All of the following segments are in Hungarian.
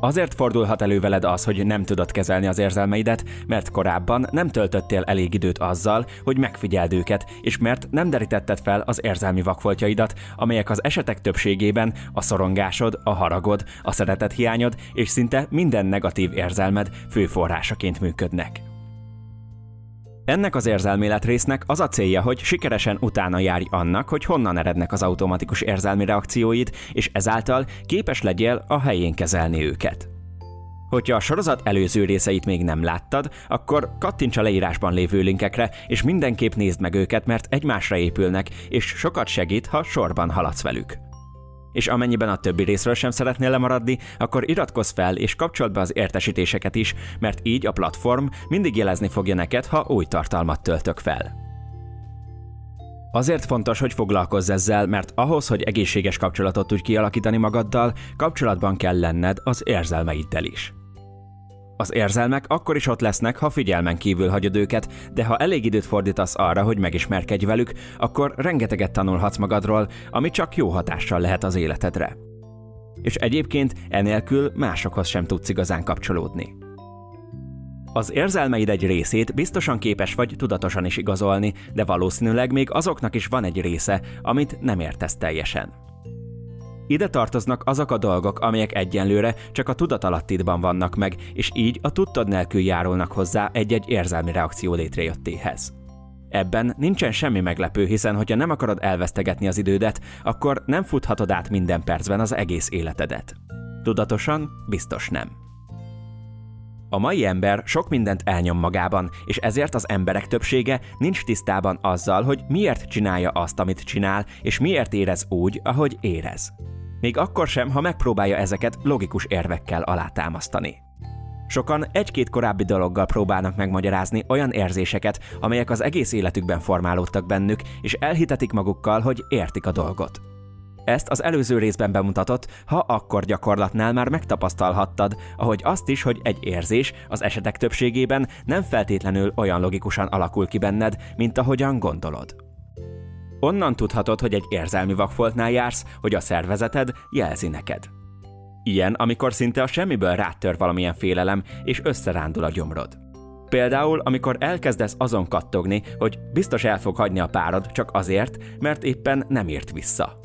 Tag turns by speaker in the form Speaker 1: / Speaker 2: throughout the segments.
Speaker 1: Azért fordulhat elő veled az, hogy nem tudod kezelni az érzelmeidet, mert korábban nem töltöttél elég időt azzal, hogy megfigyeld őket, és mert nem derítetted fel az érzelmi vakfoltjaidat, amelyek az esetek többségében a szorongásod, a haragod, a szeretet hiányod és szinte minden negatív érzelmed fő forrásaként működnek. Ennek az érzelméletrésznek az a célja, hogy sikeresen utána járj annak, hogy honnan erednek az automatikus érzelmi reakcióid, és ezáltal képes legyél a helyén kezelni őket. Hogyha a sorozat előző részeit még nem láttad, akkor kattints a leírásban lévő linkekre, és mindenképp nézd meg őket, mert egymásra épülnek, és sokat segít, ha sorban haladsz velük és amennyiben a többi részről sem szeretnél lemaradni, akkor iratkozz fel és kapcsold be az értesítéseket is, mert így a platform mindig jelezni fogja neked, ha új tartalmat töltök fel. Azért fontos, hogy foglalkozz ezzel, mert ahhoz, hogy egészséges kapcsolatot tudj kialakítani magaddal, kapcsolatban kell lenned az érzelmeiddel is. Az érzelmek akkor is ott lesznek, ha figyelmen kívül hagyod őket, de ha elég időt fordítasz arra, hogy megismerkedj velük, akkor rengeteget tanulhatsz magadról, ami csak jó hatással lehet az életedre. És egyébként enélkül másokhoz sem tudsz igazán kapcsolódni. Az érzelmeid egy részét biztosan képes vagy tudatosan is igazolni, de valószínűleg még azoknak is van egy része, amit nem értesz teljesen. Ide tartoznak azok a dolgok, amelyek egyenlőre csak a tudatalattidban vannak meg, és így a tudtad nélkül járulnak hozzá egy-egy érzelmi reakció létrejöttéhez. Ebben nincsen semmi meglepő, hiszen hogyha nem akarod elvesztegetni az idődet, akkor nem futhatod át minden percben az egész életedet. Tudatosan biztos nem. A mai ember sok mindent elnyom magában, és ezért az emberek többsége nincs tisztában azzal, hogy miért csinálja azt, amit csinál, és miért érez úgy, ahogy érez. Még akkor sem, ha megpróbálja ezeket logikus érvekkel alátámasztani. Sokan egy-két korábbi dologgal próbálnak megmagyarázni olyan érzéseket, amelyek az egész életükben formálódtak bennük, és elhitetik magukkal, hogy értik a dolgot. Ezt az előző részben bemutatott, ha akkor gyakorlatnál már megtapasztalhattad, ahogy azt is, hogy egy érzés az esetek többségében nem feltétlenül olyan logikusan alakul ki benned, mint ahogyan gondolod. Onnan tudhatod, hogy egy érzelmi vakfoltnál jársz, hogy a szervezeted jelzi neked. Ilyen, amikor szinte a semmiből rátör valamilyen félelem, és összerándul a gyomrod. Például, amikor elkezdesz azon kattogni, hogy biztos el fog hagyni a párod csak azért, mert éppen nem ért vissza.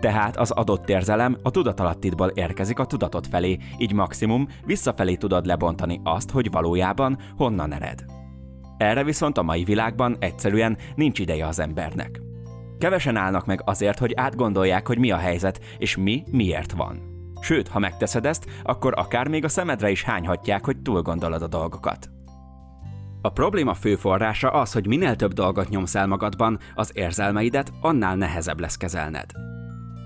Speaker 1: Tehát az adott érzelem a tudatalattidból érkezik a tudatot felé, így maximum visszafelé tudod lebontani azt, hogy valójában honnan ered. Erre viszont a mai világban egyszerűen nincs ideje az embernek. Kevesen állnak meg azért, hogy átgondolják, hogy mi a helyzet, és mi miért van. Sőt, ha megteszed ezt, akkor akár még a szemedre is hányhatják, hogy túl gondolod a dolgokat. A probléma fő forrása az, hogy minél több dolgot nyomsz el magadban, az érzelmeidet annál nehezebb lesz kezelned.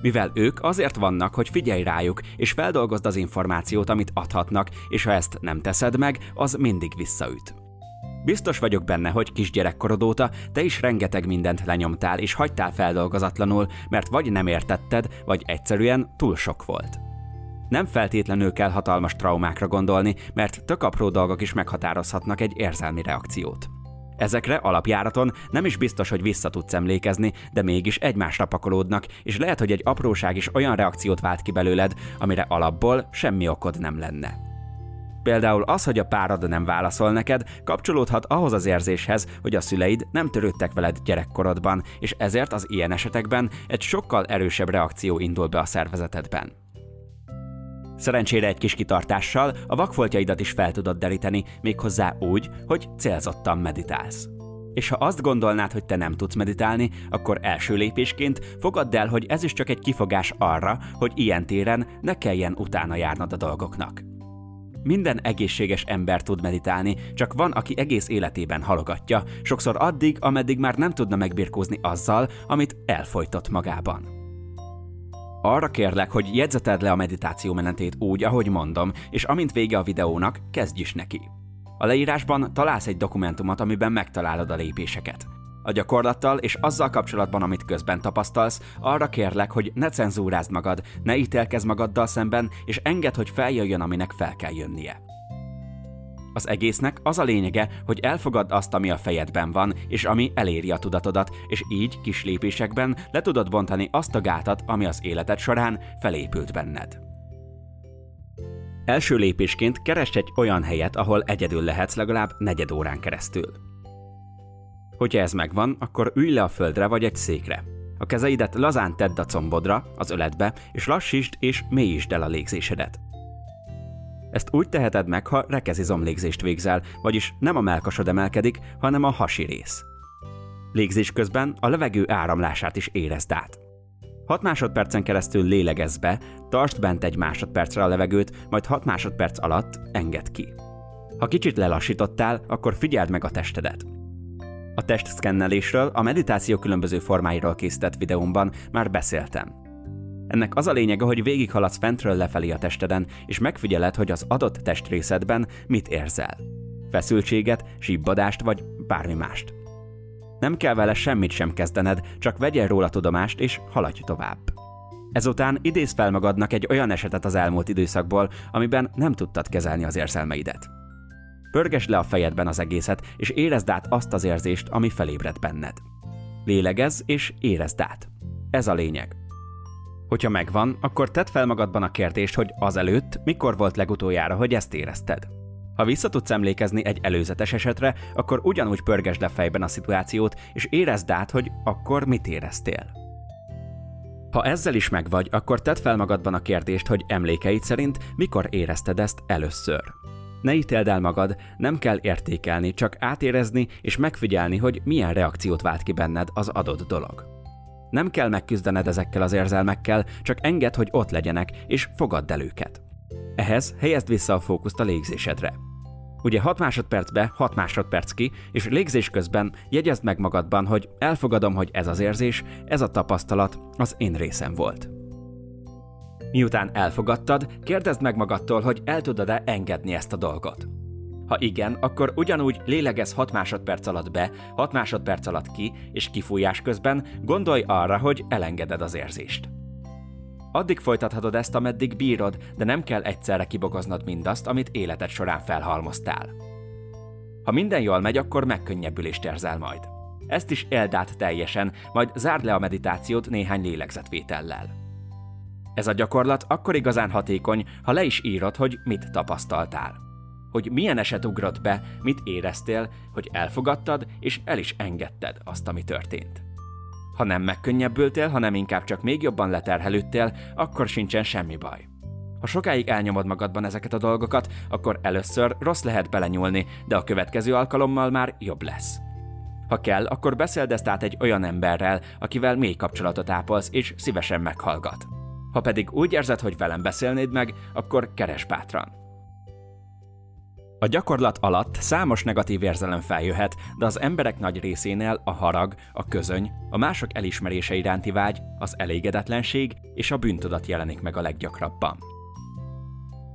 Speaker 1: Mivel ők azért vannak, hogy figyelj rájuk, és feldolgozd az információt, amit adhatnak, és ha ezt nem teszed meg, az mindig visszaüt. Biztos vagyok benne, hogy kisgyerekkorod óta te is rengeteg mindent lenyomtál és hagytál feldolgozatlanul, mert vagy nem értetted, vagy egyszerűen túl sok volt. Nem feltétlenül kell hatalmas traumákra gondolni, mert tök apró dolgok is meghatározhatnak egy érzelmi reakciót. Ezekre alapjáraton nem is biztos, hogy vissza tudsz emlékezni, de mégis egymásra pakolódnak, és lehet, hogy egy apróság is olyan reakciót vált ki belőled, amire alapból semmi okod nem lenne. Például az, hogy a párad nem válaszol neked, kapcsolódhat ahhoz az érzéshez, hogy a szüleid nem törődtek veled gyerekkorodban, és ezért az ilyen esetekben egy sokkal erősebb reakció indul be a szervezetedben. Szerencsére egy kis kitartással a vakfoltjaidat is fel tudod deríteni, méghozzá úgy, hogy célzottan meditálsz. És ha azt gondolnád, hogy te nem tudsz meditálni, akkor első lépésként fogadd el, hogy ez is csak egy kifogás arra, hogy ilyen téren ne kelljen utána járnod a dolgoknak. Minden egészséges ember tud meditálni, csak van, aki egész életében halogatja, sokszor addig, ameddig már nem tudna megbirkózni azzal, amit elfolytott magában. Arra kérlek, hogy jegyzeted le a meditáció menetét úgy, ahogy mondom, és amint vége a videónak, kezdj is neki. A leírásban találsz egy dokumentumot, amiben megtalálod a lépéseket. A gyakorlattal és azzal kapcsolatban, amit közben tapasztalsz, arra kérlek, hogy ne cenzúrázd magad, ne ítélkezz magaddal szemben, és engedd, hogy feljöjjön, aminek fel kell jönnie. Az egésznek az a lényege, hogy elfogadd azt, ami a fejedben van, és ami eléri a tudatodat, és így kis lépésekben le tudod bontani azt a gátat, ami az életed során felépült benned. Első lépésként keresd egy olyan helyet, ahol egyedül lehetsz legalább negyed órán keresztül. Hogyha ez megvan, akkor ülj le a földre vagy egy székre. A kezeidet lazán tedd a combodra, az öletbe, és lassítsd és mélyítsd el a légzésedet. Ezt úgy teheted meg, ha rekezizomlégzést végzel, vagyis nem a melkasod emelkedik, hanem a hasi rész. Légzés közben a levegő áramlását is érezd át. 6 másodpercen keresztül lélegezz be, tartsd bent egy másodpercre a levegőt, majd 6 másodperc alatt engedd ki. Ha kicsit lelassítottál, akkor figyeld meg a testedet. A testszkennelésről a meditáció különböző formáiról készített videómban már beszéltem. Ennek az a lényege, hogy végighaladsz fentről lefelé a testeden, és megfigyeled, hogy az adott testrészetben mit érzel. Feszültséget, síbbadást vagy bármi mást. Nem kell vele semmit sem kezdened, csak vegyél róla tudomást és haladj tovább. Ezután idéz fel magadnak egy olyan esetet az elmúlt időszakból, amiben nem tudtad kezelni az érzelmeidet. Pörgesd le a fejedben az egészet, és érezd át azt az érzést, ami felébred benned. Lélegezz és érezd át. Ez a lényeg. Hogyha megvan, akkor tedd fel magadban a kérdést, hogy azelőtt mikor volt legutoljára, hogy ezt érezted. Ha vissza tudsz emlékezni egy előzetes esetre, akkor ugyanúgy pörgesd le fejben a szituációt, és érezd át, hogy akkor mit éreztél. Ha ezzel is megvagy, akkor tedd fel magadban a kérdést, hogy emlékeid szerint mikor érezted ezt először. Ne ítéld el magad, nem kell értékelni, csak átérezni és megfigyelni, hogy milyen reakciót vált ki benned az adott dolog. Nem kell megküzdened ezekkel az érzelmekkel, csak engedd, hogy ott legyenek, és fogadd el őket. Ehhez helyezd vissza a fókuszt a légzésedre. Ugye 6 másodpercbe 6 másodperc ki, és légzés közben jegyezd meg magadban, hogy elfogadom, hogy ez az érzés, ez a tapasztalat az én részem volt. Miután elfogadtad, kérdezd meg magadtól, hogy el tudod-e engedni ezt a dolgot. Ha igen, akkor ugyanúgy lélegez 6 másodperc alatt be, 6 másodperc alatt ki, és kifújás közben gondolj arra, hogy elengeded az érzést. Addig folytathatod ezt, ameddig bírod, de nem kell egyszerre kibogoznod mindazt, amit életed során felhalmoztál. Ha minden jól megy, akkor megkönnyebbülést érzel majd. Ezt is éld teljesen, majd zárd le a meditációt néhány lélegzetvétellel. Ez a gyakorlat akkor igazán hatékony, ha le is írod, hogy mit tapasztaltál. Hogy milyen eset ugrott be, mit éreztél, hogy elfogadtad és el is engedted azt, ami történt. Ha nem megkönnyebbültél, hanem inkább csak még jobban leterhelődtél, akkor sincsen semmi baj. Ha sokáig elnyomod magadban ezeket a dolgokat, akkor először rossz lehet belenyúlni, de a következő alkalommal már jobb lesz. Ha kell, akkor beszéld ezt át egy olyan emberrel, akivel mély kapcsolatot ápolsz és szívesen meghallgat. Ha pedig úgy érzed, hogy velem beszélnéd meg, akkor keres bátran. A gyakorlat alatt számos negatív érzelem feljöhet, de az emberek nagy részénél a harag, a közöny, a mások elismerése iránti vágy, az elégedetlenség és a bűntudat jelenik meg a leggyakrabban.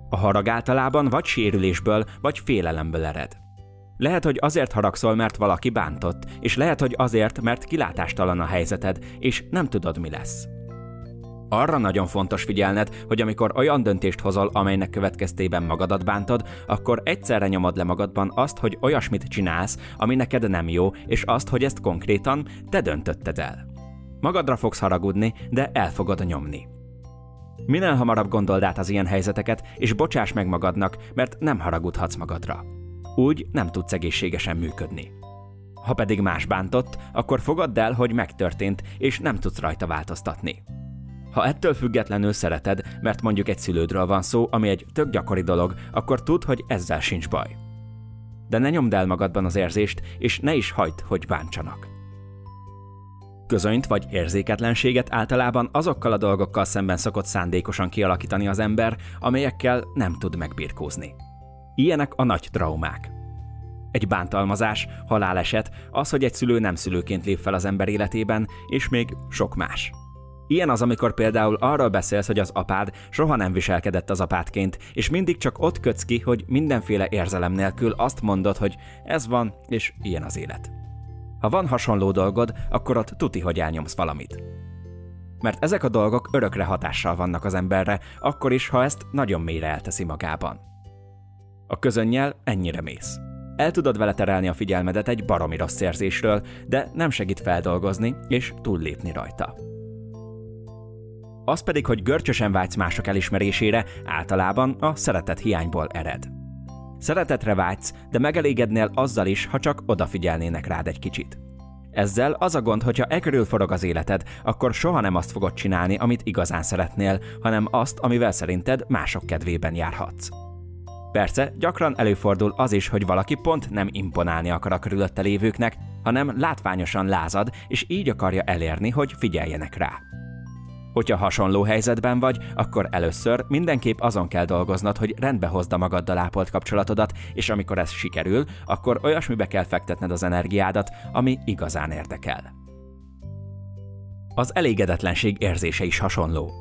Speaker 1: A harag általában vagy sérülésből, vagy félelemből ered. Lehet, hogy azért haragszol, mert valaki bántott, és lehet, hogy azért, mert kilátástalan a helyzeted, és nem tudod, mi lesz. Arra nagyon fontos figyelned, hogy amikor olyan döntést hozol, amelynek következtében magadat bántod, akkor egyszerre nyomod le magadban azt, hogy olyasmit csinálsz, ami neked nem jó, és azt, hogy ezt konkrétan te döntötted el. Magadra fogsz haragudni, de el fogod nyomni. Minél hamarabb gondold át az ilyen helyzeteket, és bocsáss meg magadnak, mert nem haragudhatsz magadra. Úgy nem tudsz egészségesen működni. Ha pedig más bántott, akkor fogadd el, hogy megtörtént, és nem tudsz rajta változtatni. Ha ettől függetlenül szereted, mert mondjuk egy szülődről van szó, ami egy tök gyakori dolog, akkor tudd, hogy ezzel sincs baj. De ne nyomd el magadban az érzést, és ne is hagyd, hogy bántsanak. Közönyt vagy érzéketlenséget általában azokkal a dolgokkal szemben szokott szándékosan kialakítani az ember, amelyekkel nem tud megbirkózni. Ilyenek a nagy traumák. Egy bántalmazás, haláleset, az, hogy egy szülő nem szülőként lép fel az ember életében, és még sok más. Ilyen az, amikor például arról beszélsz, hogy az apád soha nem viselkedett az apádként, és mindig csak ott kötsz ki, hogy mindenféle érzelem nélkül azt mondod, hogy ez van, és ilyen az élet. Ha van hasonló dolgod, akkor ott tuti, hogy elnyomsz valamit. Mert ezek a dolgok örökre hatással vannak az emberre, akkor is, ha ezt nagyon mélyre elteszi magában. A közönnyel ennyire mész. El tudod vele terelni a figyelmedet egy baromi rossz érzésről, de nem segít feldolgozni és túllépni rajta. Az pedig, hogy görcsösen vágysz mások elismerésére, általában a szeretet hiányból ered. Szeretetre vágysz, de megelégednél azzal is, ha csak odafigyelnének rád egy kicsit. Ezzel az a gond, hogyha e körül forog az életed, akkor soha nem azt fogod csinálni, amit igazán szeretnél, hanem azt, amivel szerinted mások kedvében járhatsz. Persze, gyakran előfordul az is, hogy valaki pont nem imponálni akar a körülötte lévőknek, hanem látványosan lázad, és így akarja elérni, hogy figyeljenek rá. Hogyha hasonló helyzetben vagy, akkor először mindenképp azon kell dolgoznod, hogy rendbe hozd a magaddal ápolt kapcsolatodat, és amikor ez sikerül, akkor olyasmibe kell fektetned az energiádat, ami igazán érdekel. Az elégedetlenség érzése is hasonló.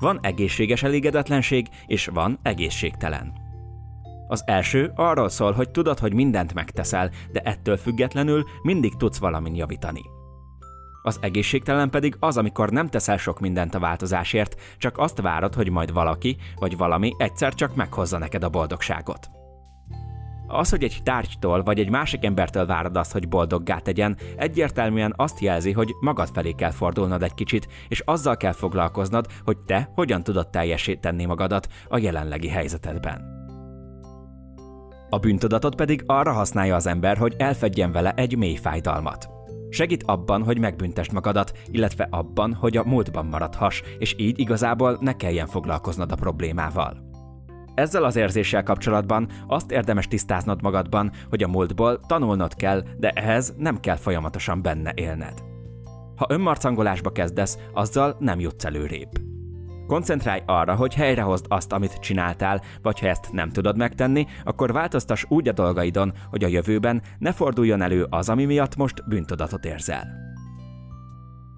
Speaker 1: Van egészséges elégedetlenség, és van egészségtelen. Az első arról szól, hogy tudod, hogy mindent megteszel, de ettől függetlenül mindig tudsz valamin javítani. Az egészségtelen pedig az, amikor nem teszel sok mindent a változásért, csak azt várod, hogy majd valaki vagy valami egyszer csak meghozza neked a boldogságot. Az, hogy egy tárgytól vagy egy másik embertől várod azt, hogy boldoggá tegyen, egyértelműen azt jelzi, hogy magad felé kell fordulnod egy kicsit, és azzal kell foglalkoznod, hogy te hogyan tudod teljesíteni magadat a jelenlegi helyzetedben. A bűntudatot pedig arra használja az ember, hogy elfedjen vele egy mély fájdalmat. Segít abban, hogy megbüntesd magadat, illetve abban, hogy a múltban maradhass, és így igazából ne kelljen foglalkoznod a problémával. Ezzel az érzéssel kapcsolatban azt érdemes tisztáznod magadban, hogy a múltból tanulnod kell, de ehhez nem kell folyamatosan benne élned. Ha önmarcangolásba kezdesz, azzal nem jutsz előrébb. Koncentrálj arra, hogy helyrehozd azt, amit csináltál, vagy ha ezt nem tudod megtenni, akkor változtass úgy a dolgaidon, hogy a jövőben ne forduljon elő az, ami miatt most bűntudatot érzel.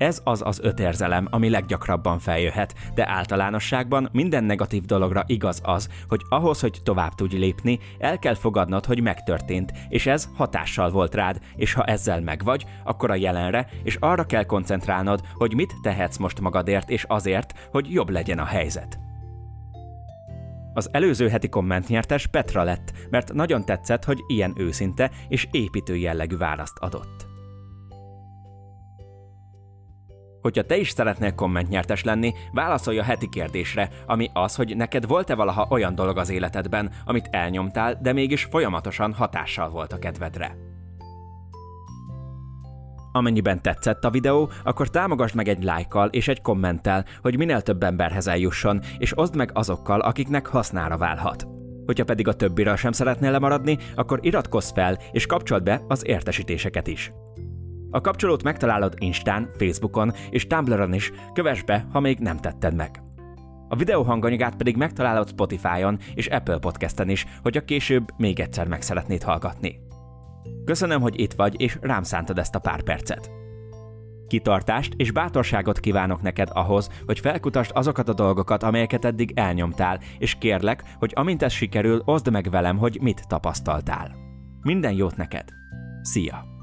Speaker 1: Ez az az öt érzelem, ami leggyakrabban feljöhet, de általánosságban minden negatív dologra igaz az, hogy ahhoz, hogy tovább tudj lépni, el kell fogadnod, hogy megtörtént, és ez hatással volt rád, és ha ezzel megvagy, akkor a jelenre, és arra kell koncentrálnod, hogy mit tehetsz most magadért és azért, hogy jobb legyen a helyzet. Az előző heti kommentnyertes Petra lett, mert nagyon tetszett, hogy ilyen őszinte és építő jellegű választ adott. Hogyha te is szeretnél kommentnyertes lenni, válaszolj a heti kérdésre, ami az, hogy neked volt-e valaha olyan dolog az életedben, amit elnyomtál, de mégis folyamatosan hatással volt a kedvedre. Amennyiben tetszett a videó, akkor támogasd meg egy lájkkal és egy kommenttel, hogy minél több emberhez eljusson, és oszd meg azokkal, akiknek hasznára válhat. Hogyha pedig a többiről sem szeretnél lemaradni, akkor iratkozz fel és kapcsold be az értesítéseket is. A kapcsolót megtalálod Instán, Facebookon és Tumblr-on is, kövess be, ha még nem tetted meg. A videó hanganyagát pedig megtalálod Spotify-on és Apple Podcast-en is, a később még egyszer meg szeretnéd hallgatni. Köszönöm, hogy itt vagy és rám szántad ezt a pár percet. Kitartást és bátorságot kívánok neked ahhoz, hogy felkutasd azokat a dolgokat, amelyeket eddig elnyomtál, és kérlek, hogy amint ez sikerül, oszd meg velem, hogy mit tapasztaltál. Minden jót neked! Szia!